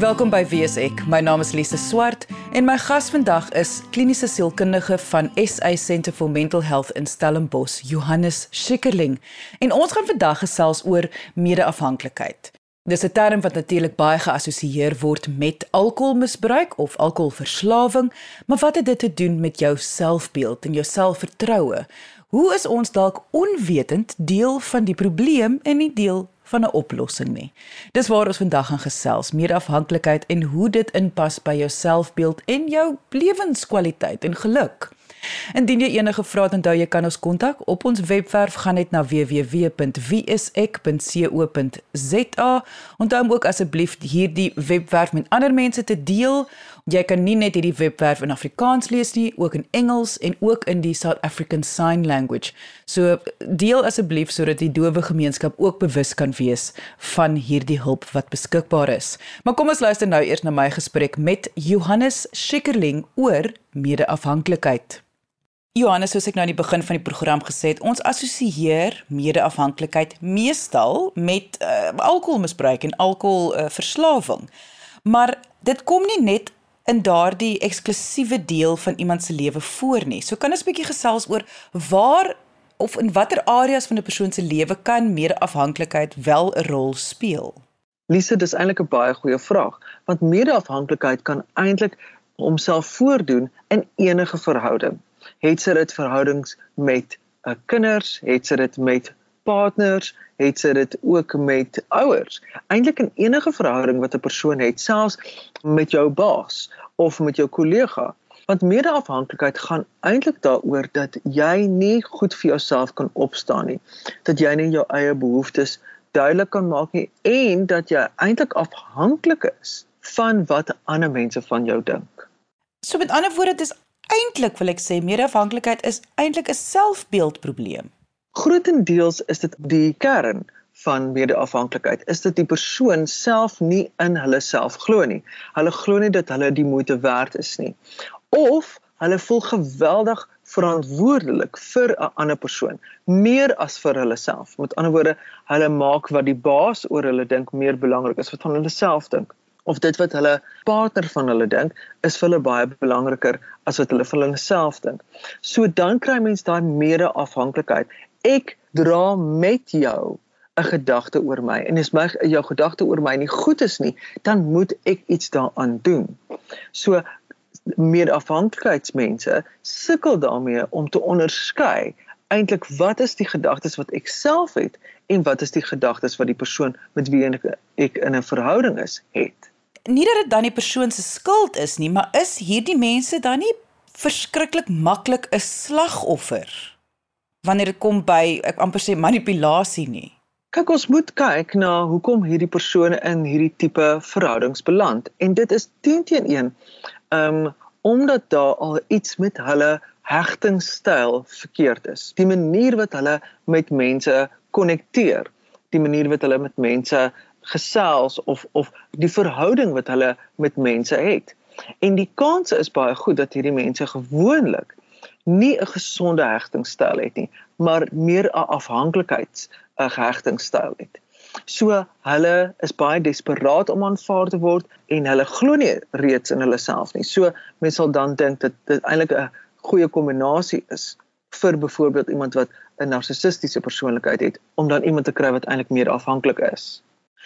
Welkom by Wees ek. My naam is Lise Swart en my gas vandag is kliniese sielkundige van SA Centre for Mental Health in Stellenbosch, Johannes Schikkerling. En ons gaan vandag gesels oor medeafhanklikheid. Dis 'n term wat natuurlik baie geassosieer word met alkoholmisbruik of alkoholverslawing, maar wat het dit te doen met jou selfbeeld en jou selfvertroue? Hoe is ons dalk onwetend deel van die probleem en nie deel van 'n oplossing nie. Dis waar ons vandag gaan gesels, meer afhanklikheid en hoe dit inpas by jou selfbeeld en jou lewenskwaliteit en geluk. Indien jy enige vrae het, onthou jy kan ons kontak op ons webwerf gaan net na www.wieisek.co.za. Onthou ook asseblief hierdie webwerf met ander mense te deel. Jy kan nie net hierdie webwerf in Afrikaans lees nie, ook in Engels en ook in die South African Sign Language. So deel asseblief sodat die dowe gemeenskap ook bewus kan wees van hierdie hulp wat beskikbaar is. Maar kom ons luister nou eers na my gesprek met Johannes Schikkerling oor medeafhanklikheid. Johannes, soos ek nou aan die begin van die program gesê het, ons assosieer medeafhanklikheid meestal met uh, alkoholmisbruik en alkoholverslawing. Uh, maar dit kom nie net in daardie eksklusiewe deel van iemand se lewe voor nie. So kan ons 'n bietjie gesels oor waar of in watter areas van 'n persoon se lewe kan medeafhanklikheid wel 'n rol speel? Lise, dis eintlik 'n baie goeie vraag, want medeafhanklikheid kan eintlik homself voordoen in enige verhouding. Het sy dit verhoudings met 'n uh, kinders, het sy dit met partners, het sy dit ook met ouers. Eintlik in enige verhouding wat 'n persoon het, selfs met jou baas of met jou kollega. Want medeafhanklikheid gaan eintlik daaroor dat jy nie goed vir jouself kan opstaan nie. Dat jy nie jou eie behoeftes duidelik kan maak nie en dat jy eintlik afhanklik is van wat ander mense van jou dink. So met ander woorde, dis eintlik wil ek sê medeafhanklikheid is eintlik 'n selfbeeldprobleem. Grootendeels is dit die kern van medeafhanklikheid is dit die persoon self nie in hulle self glo nie. Hulle glo nie dat hulle die moeite werd is nie. Of hulle voel geweldig verantwoordelik vir 'n ander persoon, meer as vir hulle self. Met ander woorde, hulle maak wat die baas oor hulle dink meer belangrik as wat van hulle self dink. Of dit wat hulle partner van hulle dink, is vir hulle baie belangriker as wat hulle vir hulle self dink. So dan kry mens daai medeafhanklikheid. Ek dra met jou 'n gedagte oor my en as my jou gedagte oor my nie goed is nie, dan moet ek iets daaraan doen. So medeafhanklikheidsmense sukkel daarmee om te onderskei eintlik wat is die gedagtes wat ek self het en wat is die gedagtes wat die persoon met wie ek in 'n verhouding is het. Nie dat dit dan die persoon se skuld is nie, maar is hierdie mense dan nie verskriklik maklik 'n slagoffer wanneer dit kom by ek amper sê manipulasie nie. Kyk, ons moet kyk na hoekom hierdie persone in hierdie tipe verhoudings beland en dit is 10 teenoor 1. Ehm um, omdat daar al iets met hulle hegtingstyl verkeerd is. Die manier wat hulle met mense konnekteer, die manier wat hulle met mense gesels of of die verhouding wat hulle met mense het. En die kans is baie goed dat hierdie mense gewoonlik nie 'n gesonde hegtingstyl het nie, maar meer 'n afhanklikheids 'n gehegtingstyl het. So hulle is baie desperaat om aanvaar te word en hulle glo nie reeds in hulle self nie. So mense sal dan dink dat dit eintlik 'n goeie kombinasie is vir byvoorbeeld iemand wat 'n narcissistiese persoonlikheid het om dan iemand te kry wat eintlik meer afhanklik is.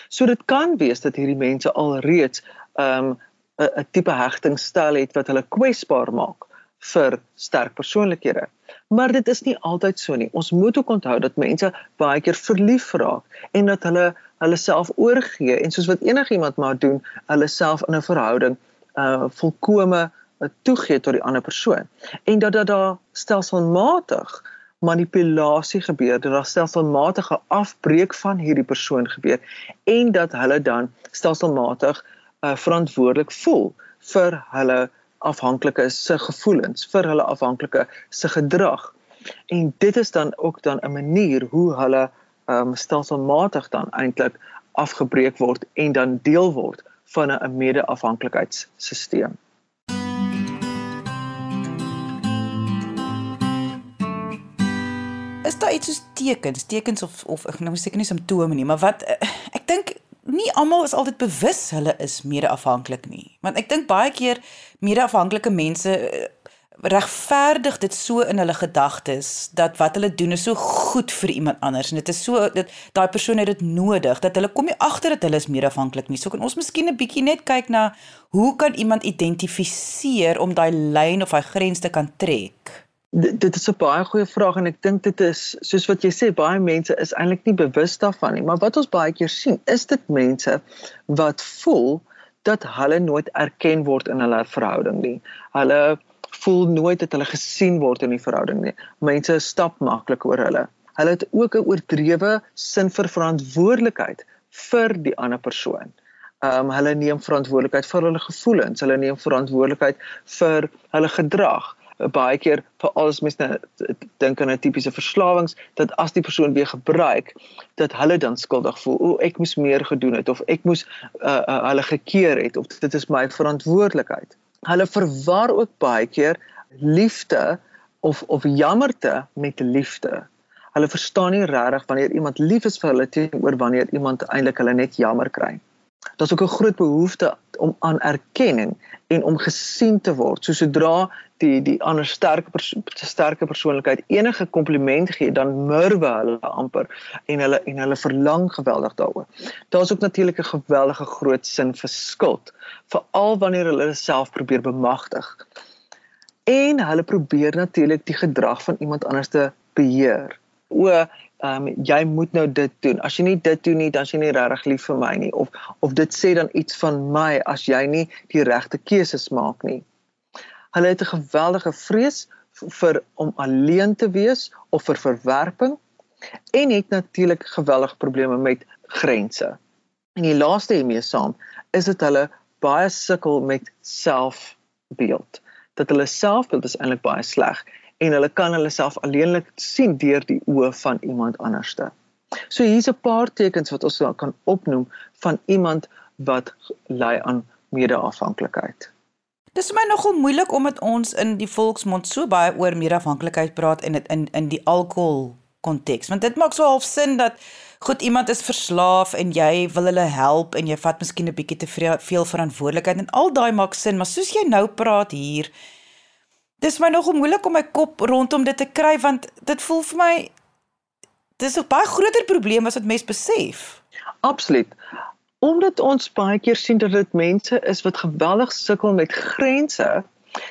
So dit kan wees dat hierdie mense al reeds 'n um, 'n tipe hegtingstyl het wat hulle kwesbaar maak vir sterk persoonlikhede. Maar dit is nie altyd so nie. Ons moet ook onthou dat mense baie keer verlief raak en dat hulle hulle self oorgee en soos wat enigiemand maar doen, hulle self in 'n verhouding uh volkome uh, toegee tot die ander persoon. En dat dat daar stelselmatig manipulasie gebeur, dat daar stelselmatige afbreek van hierdie persoon gebeur en dat hulle dan stelselmatig uh verantwoordelik voel vir hulle afhanklikes se gevoelens, vir hulle afhanklike se gedrag. En dit is dan ook dan 'n manier hoe hulle ehm um, stelselmatig dan eintlik afgebreek word en dan deel word van 'n mede-afhanklikheidsstelsel. Is daar iets soos tekens, tekens of of ek nou seker nie simptome nie, maar wat ek dink nie almal is altyd bewus hulle is mede-afhanklik nie. Want ek dink baie keer mede-afhanklike mense eh, regverdig dit so in hulle gedagtes dat wat hulle doen is so goed vir iemand anders en dit is so dat daai persoon het dit nodig dat hulle kom nie agter dat hulle is meer afhanklik nie. So kan ons miskien 'n bietjie net kyk na hoe kan iemand identifiseer om daai lyn of daai grens te kan trek? D dit is 'n baie goeie vraag en ek dink dit is soos wat jy sê baie mense is eintlik nie bewus daarvan nie, maar wat ons baie keer sien, is dit mense wat voel dat hulle nooit erken word in hulle verhouding nie. Hulle voel nooit dat hulle gesien word in die verhouding nie. Mense stap maklik oor hulle. Hulle het ook 'n oordrewe sin vir verantwoordelikheid vir die ander persoon. Ehm um, hulle neem verantwoordelikheid vir hulle gevoelens, hulle neem verantwoordelikheid vir hulle gedrag. Baie keer vir alles mense nou dink aan 'n tipiese verslawings dat as die persoon weer gebruik dat hulle dan skuldig voel. O, ek moes meer gedoen het of ek moes uh, uh, hulle gekeer het of dit is my verantwoordelikheid hulle verwar ook baie keer liefde of of jammerte met liefde. Hulle verstaan nie regtig wanneer iemand lief is vir hulle teenoor wanneer iemand eintlik hulle net jammer kry. Daar's ook 'n groot behoefte om aan erkenning en om gesien te word. So sodra die die ander sterk perso sterke persoonlikheid enige kompliment gee, dan murwe hulle amper en hulle en hulle verlang geweldig daaroor. Daar's ook natuurlik 'n geweldige groot sin vir skuld, veral wanneer hulle self probeer bemagtig. En hulle probeer natuurlik die gedrag van iemand anders te beheer. O, ehm um, jy moet nou dit doen. As jy nie dit doen nie, dan is jy nie regtig lief vir my nie of of dit sê dan iets van my as jy nie die regte keuses maak nie. Hulle het 'n geweldige vrees vir om alleen te wees of vir verwerping en het natuurlik geweldige probleme met grense. En die laaste hiermee saam is dit hulle baie sukkel met selfbeeld. Dat hulle selfbeeld is eintlik baie sleg en hulle kan hulle self alleenlik sien deur die oë van iemand anderste. So hier's 'n paar tekens wat ons kan opnoem van iemand wat ly aan mede-afhanklikheid. Dis vir my nogal moeilik omdat ons in die volksmond so baie oor mede-afhanklikheid praat en dit in in die alkohol konteks. Want dit maak so half sin dat goed iemand is verslaaf en jy wil hulle help en jy vat miskien 'n bietjie te veel verantwoordelikheid en al daai maak sin, maar soos jy nou praat hier Dis my nog moeilik om my kop rondom dit te kry want dit voel vir my dis 'n baie groter probleem as wat mense besef. Absoluut. Omdat ons baie keer sien dat dit mense is wat geweldig sukkel met grense,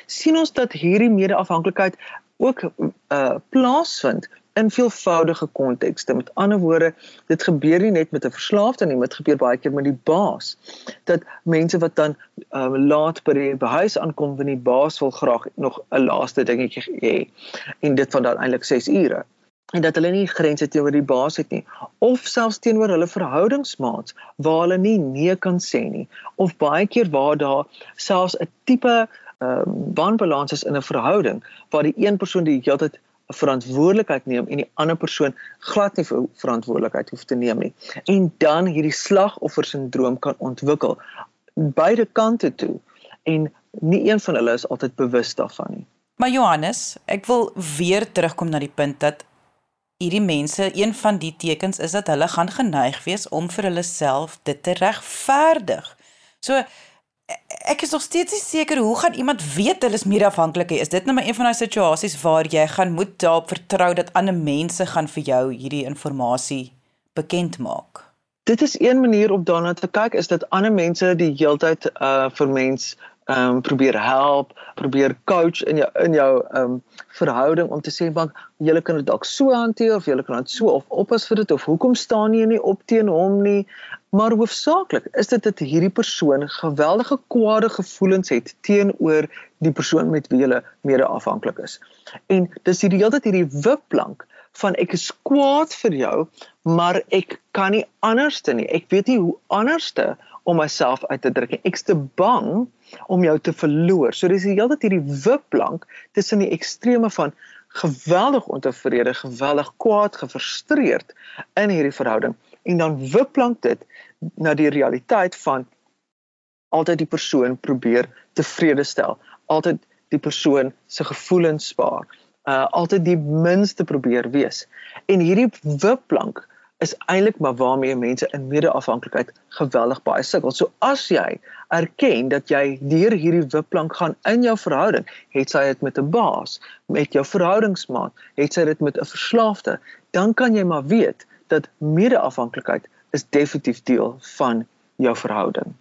sien ons dat hierdie mede-afhanklikheid ook uh plaasvind in veelvoudige kontekste. Met ander woorde, dit gebeur nie net met 'n verslaafde nie, dit gebeur baie keer met die baas. Dat mense wat dan um, laat by die huis aankom wanneer die baas wil graag nog 'n laaste dingetjie hê en dit van dan eintlik 6 ure en dat hulle nie grense teenoor die baas het nie of selfs teenoor hulle verhoudingsmaats waar hulle nie nee kan sê nie of baie keer waar daar selfs 'n tipe ehm um, wanbalans is in 'n verhouding waar die een persoon die hele tyd verantwoordelikheid neem en die ander persoon glad nie verantwoordelikheid hoef te neem nie. En dan hierdie slagoffers-sindroom kan ontwikkel beide kante toe en nie een van hulle is altyd bewus daarvan nie. Maar Johannes, ek wil weer terugkom na die punt dat hierdie mense, een van die tekens is dat hulle gaan geneig wees om vir hulle self dit te regverdig. So ek is nog steeds nie seker hoe gaan iemand weet hulle is meer afhanklik is dit nou maar een van daai situasies waar jy gaan moet daarop vertrou dat ander mense gaan vir jou hierdie inligting bekend maak? Dit is een manier om daarna te kyk is dat ander mense die heeltyd uh vir mens ehm um, probeer help, probeer coach in jou in jou ehm um, verhouding om te sê bank jy kan dit dalk so hanteer of jy kan dit so of oppas vir dit of hoekom staan jy nie op teen hom nie maar hoofsaaklik is dit dat hierdie persoon geweldige kwade gevoelens het teenoor die persoon met wie hulle mede afhanklik is. En dis hierdie hele tyd hierdie wipplank van ek is kwaad vir jou maar ek kan nie anderste nie. Ek weet nie hoe anderste om myself uit te druk ek's te bang om jou te verloor. So dis die hele tyd hierdie wipplank tussen die extreme van geweldig ontevrede, geweldig kwaad, gefrustreerd in hierdie verhouding en dan wipplank dit na die realiteit van altyd die persoon probeer tevrede stel, altyd die persoon se gevoelens spaar, uh altyd die minste probeer wees. En hierdie wipplank is eintlik maar waarmee mense in mede-afhanklikheid geweldig baie sukkel. So as jy erken dat jy deur hierdie wipplank gaan in jou verhouding, het sy dit met 'n baas, met jou verhoudingsmaat, het sy dit met 'n verslaafde, dan kan jy maar weet dat mede-afhanklikheid is definitief deel van jou verhouding.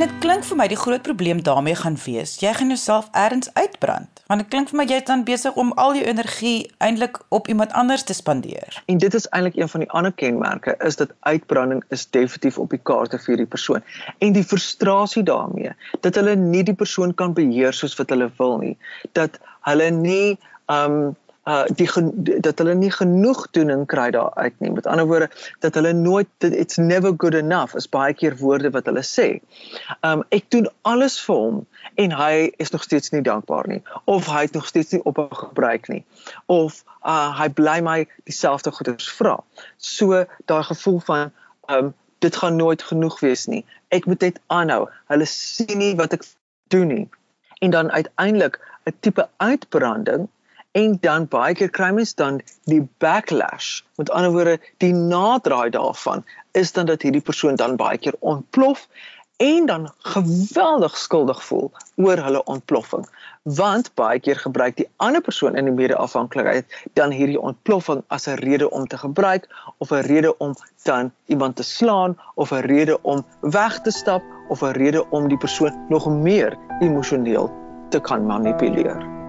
En dit klink vir my die groot probleem daarmee gaan wees. Jy gaan jouself eers uitbrand. Want dit klink vir my jy is dan besig om al jou energie eintlik op iemand anders te spandeer. En dit is eintlik een van die ander kenmerke is dat uitbranding is definitief op die kaarte vir die persoon. En die frustrasie daarmee dat hulle nie die persoon kan beheer soos wat hulle wil nie. Dat hulle nie um uh die dat hulle nie genoeg toening kry daar uit nie. Met ander woorde dat hulle nooit it's never good enough is baie keer woorde wat hulle sê. Um ek doen alles vir hom en hy is nog steeds nie dankbaar nie of hy het nog steeds nie ophou gebruik nie of uh hy bly my dieselfde goeders vra. So daai gevoel van um dit gaan nooit genoeg wees nie. Ek moet net aanhou. Hulle sien nie wat ek doen nie. En dan uiteindelik 'n tipe uitbranding en dan baie keer kry mens dan die backlash. Met ander woorde, die naderdraai daarvan is dan dat hierdie persoon dan baie keer ontplof en dan geweldig skuldig voel oor hulle ontploffing. Want baie keer gebruik die ander persoon in die mede-afhanklikheid dan hierdie ontploffing as 'n rede om te gebruik of 'n rede om dan iemand te slaan of 'n rede om weg te stap of 'n rede om die persoon nog meer emosioneel te kan manipuleer.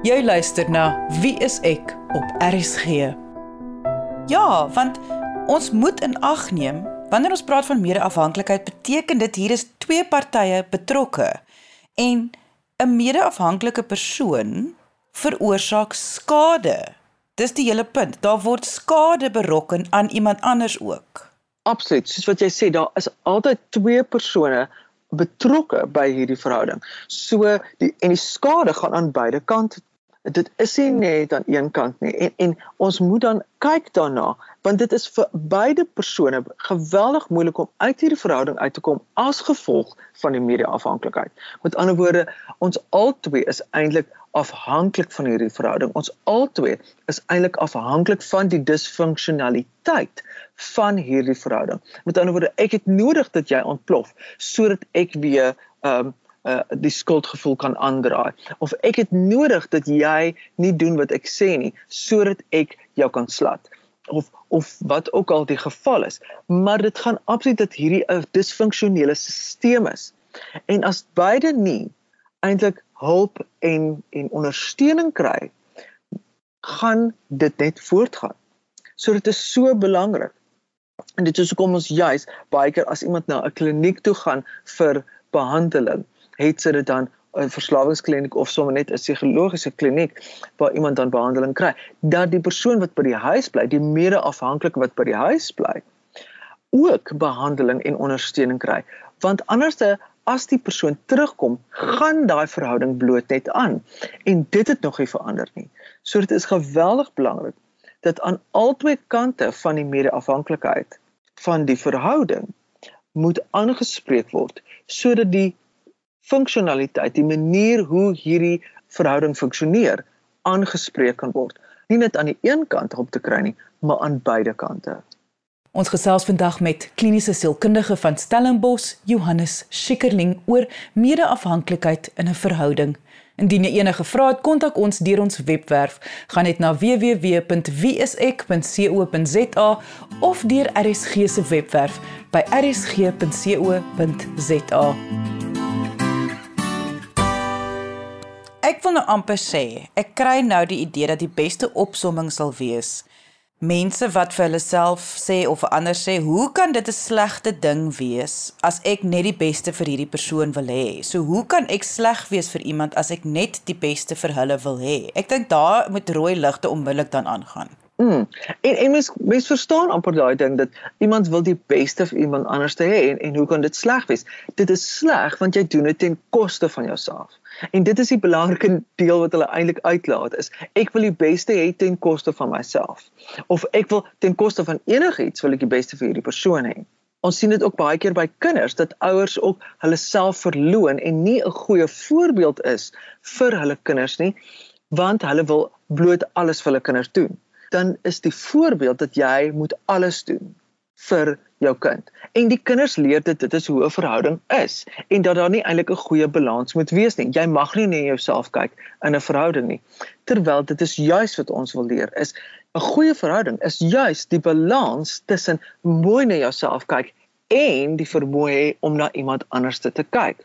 Jy luister na Wie is ek op RSG. Ja, want ons moet in ag neem wanneer ons praat van mede-afhanklikheid, beteken dit hier is twee partye betrokke en 'n mede-afhanklike persoon veroorsaak skade. Dis die hele punt. Daar word skade berokken aan iemand anders ook. Absoluut. Soos wat jy sê, daar is altyd twee persone betrokke by hierdie verhouding. So die en die skade gaan aan beide kante dit is nie net aan een kant nie en en ons moet dan kyk daarna want dit is vir beide persone geweldig moeilik om uit hierdie verhouding uit te kom as gevolg van die media-afhanklikheid. Met ander woorde, ons albei is eintlik afhanklik van hierdie verhouding. Ons albei is eintlik afhanklik van die disfunksionaliteit van hierdie verhouding. Met ander woorde, ek het nodig dat jy ontplof sodat ek weer ehm um, uh die skuldgevoel kan aandraai. Of ek het nodig dat jy nie doen wat ek sê nie sodat ek jou kan slat. Of of wat ook al die geval is. Maar dit gaan absoluut dat hierdie 'n disfunksionele stelsel is. En as beide nie eintlik hulp en en ondersteuning kry gaan dit net voortgaan. So dit is so belangrik. En dit is hoekom ons juis baie keer as iemand na 'n kliniek toe gaan vir behandeling het sy dit dan 'n verslawingskliniek of sommer net 'n psigologiese kliniek waar iemand dan behandeling kry dat die persoon wat by die huis bly, die mede-afhanklike wat by die huis bly, ook behandeling en ondersteuning kry. Want anderste as die persoon terugkom, gaan daai verhouding bloot net aan en dit het nog nie verander nie. So dit is geweldig belangrik dat aan albei kante van die mede-afhanklikheid van die verhouding moet aangespreek word sodat die funksionaliteit, die manier hoe hierdie verhouding funksioneer, aangespreek kan word. Nie net aan die een kant op te kry nie, maar aan beide kante. Ons gesels vandag met kliniese sielkundige van Stellenbosch, Johannes Schikkerling oor mede-afhanklikheid in 'n verhouding. Indien jy enige vrae het, kontak ons deur ons webwerf. Gaan net na www.wieisek.co.za of deur RSG se webwerf by rsg.co.za. Ek wil nou amper sê, ek kry nou die idee dat die beste opsomming sal wees mense wat vir hulle self sê of ander sê, hoe kan dit 'n slegte ding wees as ek net die beste vir hierdie persoon wil hê? So hoe kan ek sleg wees vir iemand as ek net die beste vir hulle wil hê? Ek dink daar moet rooi ligte onmiddellik dan aangaan. Mm. En en mens mens verstaan amper daai ding dat iemand wil die beste vir iemand anders te hê en en hoe kan dit sleg wees? Dit is sleg want jy doen dit ten koste van jouself. En dit is die belangrike deel wat hulle eintlik uitlaat is ek wil die beste hê ten koste van myself of ek wil ten koste van enigiets wil ek die beste vir hierdie persoon hê. Ons sien dit ook baie keer by kinders dat ouers ook hulle self verloon en nie 'n goeie voorbeeld is vir hulle kinders nie want hulle wil bloot alles vir hulle kinders doen. Dan is die voorbeeld dat jy moet alles doen vir jou kind. En die kinders leer dit dit is hoe 'n verhouding is en dat daar nie eintlik 'n goeie balans moet wees nie. Jy mag nie net jouself kyk in 'n verhouding nie. Terwyl dit is juis wat ons wil leer is 'n goeie verhouding is juis die balans tussen mooi na jouself kyk en die vermoë om na iemand anders te kyk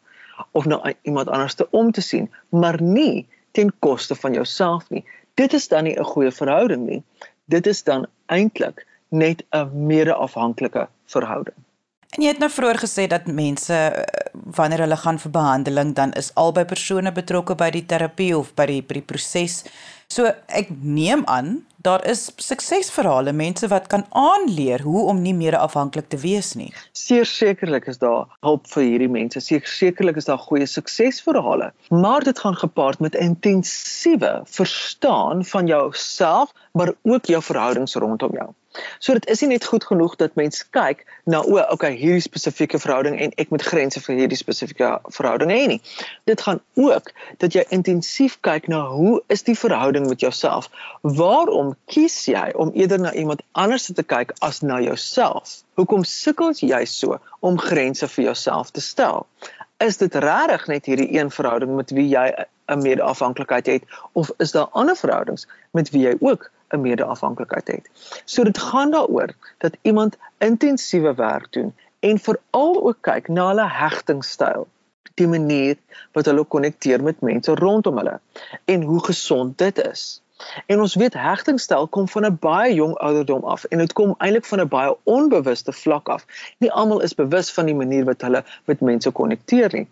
of na iemand anders te om te sien, maar nie ten koste van jouself nie. Dit is dan nie 'n goeie verhouding nie. Dit is dan eintlik net 'n mede-afhanklike verhouding. En jy het nou vroeër gesê dat mense eh, wanneer hulle gaan vir behandeling dan is albei persone betrokke by die terapie of by die by die proses. So ek neem aan daar is suksesverhale, mense wat kan aanleer hoe om nie meer afhanklik te wees nie. Sekerlik is daar hulp vir hierdie mense. Seker sekerlik is daar goeie suksesverhale, maar dit gaan gepaard met intensiewe verstaan van jouself, maar ook jou verhoudings rondom jou. So dit is nie net goed genoeg dat mens kyk na o, okay, hierdie spesifieke verhouding en ek moet grense vir hierdie spesifieke verhouding hê nie. Dit gaan ook dat jy intensief kyk na hoe is die verhouding met jouself? Waarom kies jy om eerder na iemand anders te kyk as na jouself? Hoekom sukkel jy so om grense vir jouself te stel? Is dit regtig net hierdie een verhouding met wie jy 'n mede-afhanklikheid het of is daar ander verhoudings met wie jy ook 'n mede-afhanklikheid het. So dit gaan daaroor dat iemand intensiewe werk doen en veral ook kyk na hulle hegtingstyl, die manier wat hulle konnekteer met mense rondom hulle en hoe gesond dit is. En ons weet hegtingstyl kom van 'n baie jong ouderdom af en dit kom eintlik van 'n baie onbewuste vlak af. Nie almal is bewus van die manier wat hulle met mense konnekteer nie.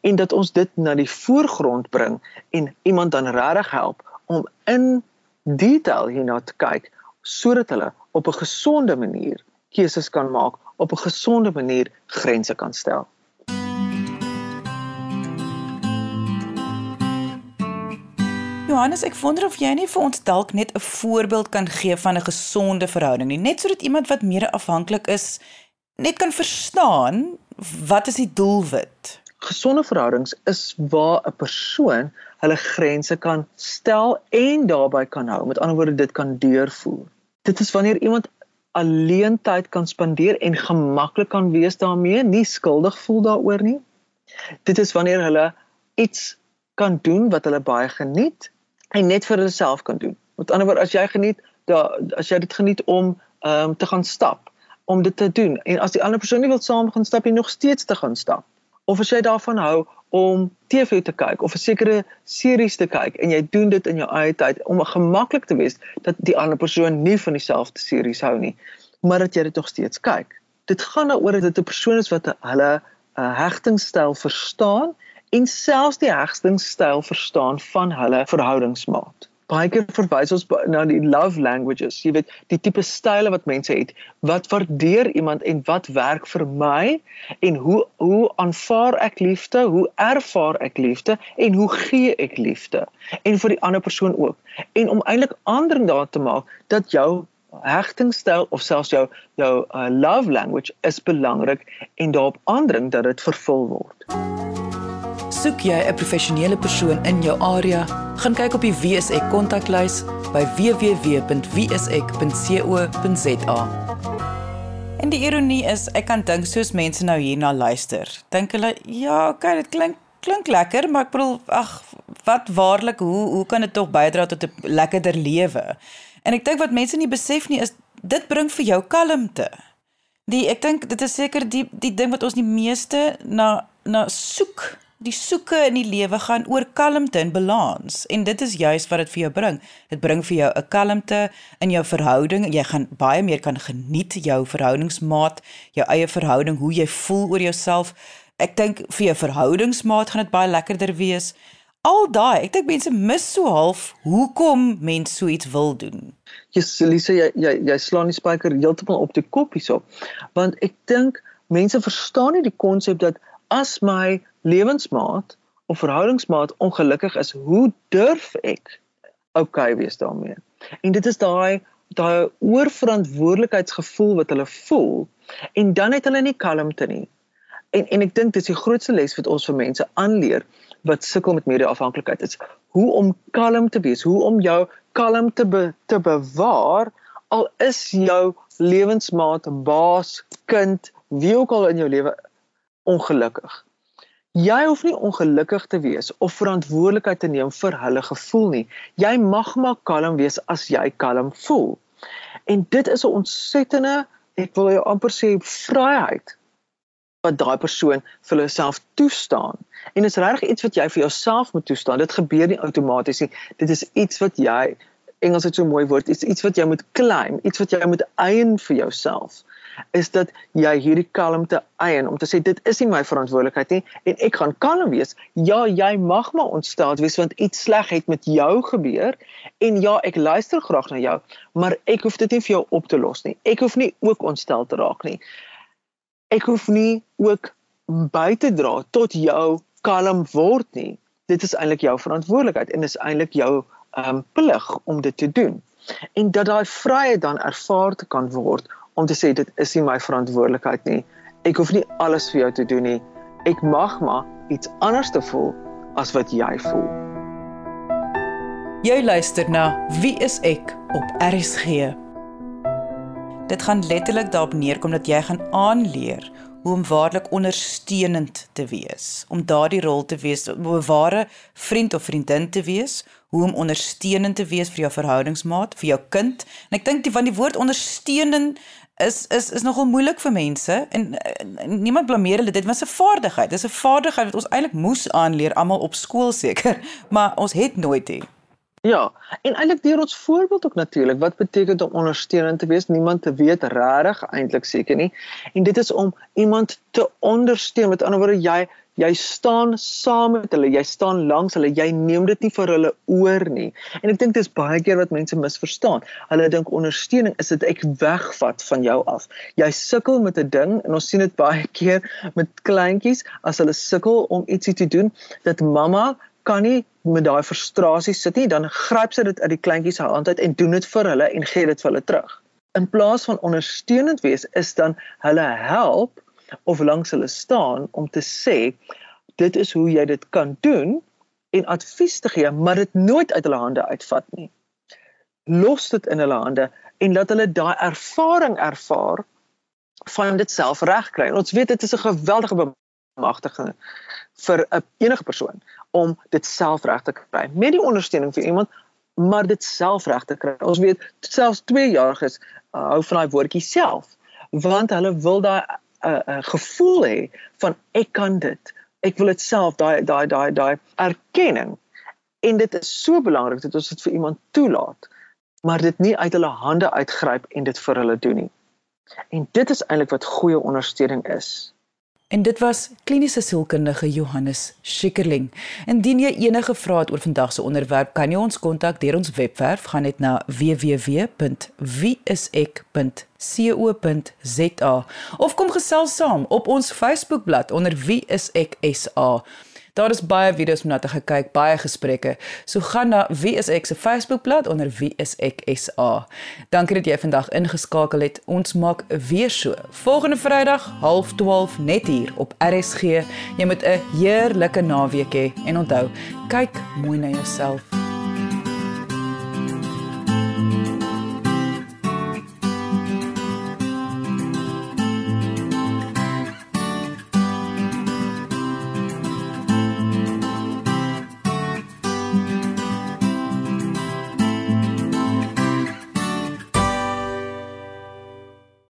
En dat ons dit na die voorgrond bring en iemand dan regtig help om in detail hierna te kyk sodat hulle op 'n gesonde manier keuses kan maak, op 'n gesonde manier grense kan stel. Johannes, ek wonder of jy nie vir ons dalk net 'n voorbeeld kan gee van 'n gesonde verhouding nie, net sodat iemand wat meer afhanklik is net kan verstaan wat is die doelwit? Gesonde verhoudings is waar 'n persoon hulle grense kan stel en daarbey kan hou. Met ander woorde, dit kan deurvoer. Dit is wanneer iemand alleen tyd kan spandeer en gemaklik kan wees daarmee, nie skuldig voel daaroor nie. Dit is wanneer hulle iets kan doen wat hulle baie geniet en net vir hulle self kan doen. Met ander woorde, as jy geniet, da as jy dit geniet om ehm um, te gaan stap, om dit te doen en as die ander persoon nie wil saam gaan stap nie, nog steeds te gaan stap. Of as jy daarvan hou om TV te kyk of 'n sekere series te kyk en jy doen dit in jou eie tyd om gemaklik te wees dat die ander persoon nie van dieselfde series hou nie, maar dat jy dit nog steeds kyk. Dit gaan daaroor dat dit 'n persoon is wat hulle 'n uh, hegtingstyl verstaan en selfs die hegtingstyl verstaan van hulle verhoudingsmaat baie keer verwys ons na die love languages. Jy weet, die tipe style wat mense het. Wat waardeer iemand en wat werk vir my en hoe hoe aanvaar ek liefde? Hoe ervaar ek liefde en hoe gee ek liefde? En vir die ander persoon ook. En om eintlik aandring daar te maak dat jou hegtingstyl of selfs jou jou uh, love language is belangrik en daarop aandring dat dit vervul word. Soek jy 'n professionele persoon in jou area? Gaan kyk op die WSE kontaklys by www.wsek.co.za. En die ironie is, ek kan dink soos mense nou hierna luister. Dink hulle, ja, okay, dit klink klink lekker, maar ek bedoel, ag, wat waarlik, hoe hoe kan dit tog bydra tot 'n lekkerder lewe? En ek dink wat mense nie besef nie is dit bring vir jou kalmte. Die ek dink dit is seker die die ding wat ons die meeste na na soek die soeke in die lewe gaan oor kalmte en balans en dit is juis wat dit vir jou bring. Dit bring vir jou 'n kalmte in jou verhouding. Jy gaan baie meer kan geniet jou verhoudingsmaat, jou eie verhouding, hoe jy voel oor jouself. Ek dink vir jou verhoudingsmaat gaan dit baie lekkerder wees. Al daai, ek dink mense mis so half hoekom mense so iets wil doen. Jesusie, jy jy jy slaan die spyker heeltemal op die kop hierso. Want ek dink mense verstaan nie die konsep dat as my lewensmaat of verhoudingsmaat ongelukkig is, hoe durf ek okay wees daarmee? En dit is daai daai oorverantwoordelikheidsgevoel wat hulle voel en dan het hulle nie kalmte nie. En en ek dink dis die grootste les wat ons vir mense aanleer wat sukkel met media-afhanklikheid is hoe om kalm te wees, hoe om jou kalm te be, te bewaar al is jou lewensmaat, baas, kind, wie ook al in jou lewe ongelukkig. Jy hoef nie ongelukkig te wees of verantwoordelikheid te neem vir hulle gevoel nie. Jy mag maar kalm wees as jy kalm voel. En dit is 'n ontsettende, ek wil jou amper sê, vryheid wat daai persoon vir hulself toestaan. En dit is regtig iets wat jy vir jouself moet toestaan. Dit gebeur nie outomaties nie. Dit is iets wat jy Engels het so mooi woord, iets iets wat jy moet claim, iets wat jy moet eien vir jouself is dat jy hierdie kalmte eien om te sê dit is nie my verantwoordelikheid nie en ek gaan kalm wees. Ja, jy mag maar ontstel wees want iets sleg het met jou gebeur en ja, ek luister graag na jou, maar ek hoef dit nie vir jou op te los nie. Ek hoef nie ook ontstel te raak nie. Ek hoef nie ook by te dra tot jou kalm word nie. Dit is eintlik jou verantwoordelikheid en is eintlik jou um plig om dit te doen. En dat daai vryheid dan ervaar te kan word om te sê dit is nie my verantwoordelikheid nie. Ek hoef nie alles vir jou te doen nie. Ek mag maar iets anders te voel as wat jy voel. Jy luister na Wie is ek op RSG. Dit gaan letterlik daarop neerkom dat jy gaan aanleer hoe om waarlik ondersteunend te wees, om daardie rol te wees, om 'n ware vriend of vriendin te wees, hoe om ondersteunend te wees vir jou verhoudingsmaat, vir jou kind. En ek dink die van die woord ondersteunend is is is nogal moeilik vir mense en, en niemand blameer hulle dit was 'n vaardigheid. Dis 'n vaardigheid wat ons eintlik moes aanleer almal op skool seker, maar ons het nooit dit. Ja, en eintlik deur ons voorbeeld ook natuurlik. Wat beteken dit om ondersteunend te wees? Niemand te weet regtig eintlik seker nie. En dit is om iemand te ondersteun. Met ander woorde, jy jy staan saam met hulle, jy staan langs hulle, jy neem dit nie vir hulle oor nie. En ek dink dis baie keer wat mense misverstaan. Hulle dink ondersteuning is dit ek wegvat van jou af. Jy sukkel met 'n ding en ons sien dit baie keer met kleintjies as hulle sukkel om ietsie te doen dat mamma kan nie met daai frustrasie sit nie, dan gryp sy dit uit die kleintjie se hand uit en doen dit vir hulle en gee dit vir hulle terug. In plaas van ondersteunend wees is dan hulle help of langs hulle staan om te sê dit is hoe jy dit kan doen en advies te gee, maar dit nooit uit hulle hande uitvat nie. Los dit in hulle hande en laat hulle daai ervaring ervaar van dit self regkry. Ons weet dit is 'n geweldige bemagtiging vir 'n enige persoon om dit self reg te kry. Met die ondersteuning vir iemand maar dit self reg te kry. Ons weet selfs 2 jariges uh, hou van daai woordjie self want hulle wil daai 'n uh, uh, gevoel hê van ek kan dit. Ek wil dit self daai daai daai daai erkenning. En dit is so belangrik dat ons dit vir iemand toelaat, maar dit nie uit hulle hande uitgryp en dit vir hulle doen nie. En dit is eintlik wat goeie ondersteuning is. En dit was kliniese sielkundige Johannes Schikkerling. Indien jy enige vrae het oor vandag se onderwerp, kan jy ons kontak deur ons webwerf gaan net na www.wieisek.co.za of kom gesels saam op ons Facebookblad onder Wie is ek SA. Daar is baie video's om na te kyk, baie gesprekke. So gaan na Wie is ek se Facebookblad onder Wie is ek SA. Dankie dat jy vandag ingeskakel het. Ons maak weer so. Volgende Vrydag 0.30 net hier op RSG. Jy moet 'n heerlike naweek hê en onthou, kyk mooi na jouself.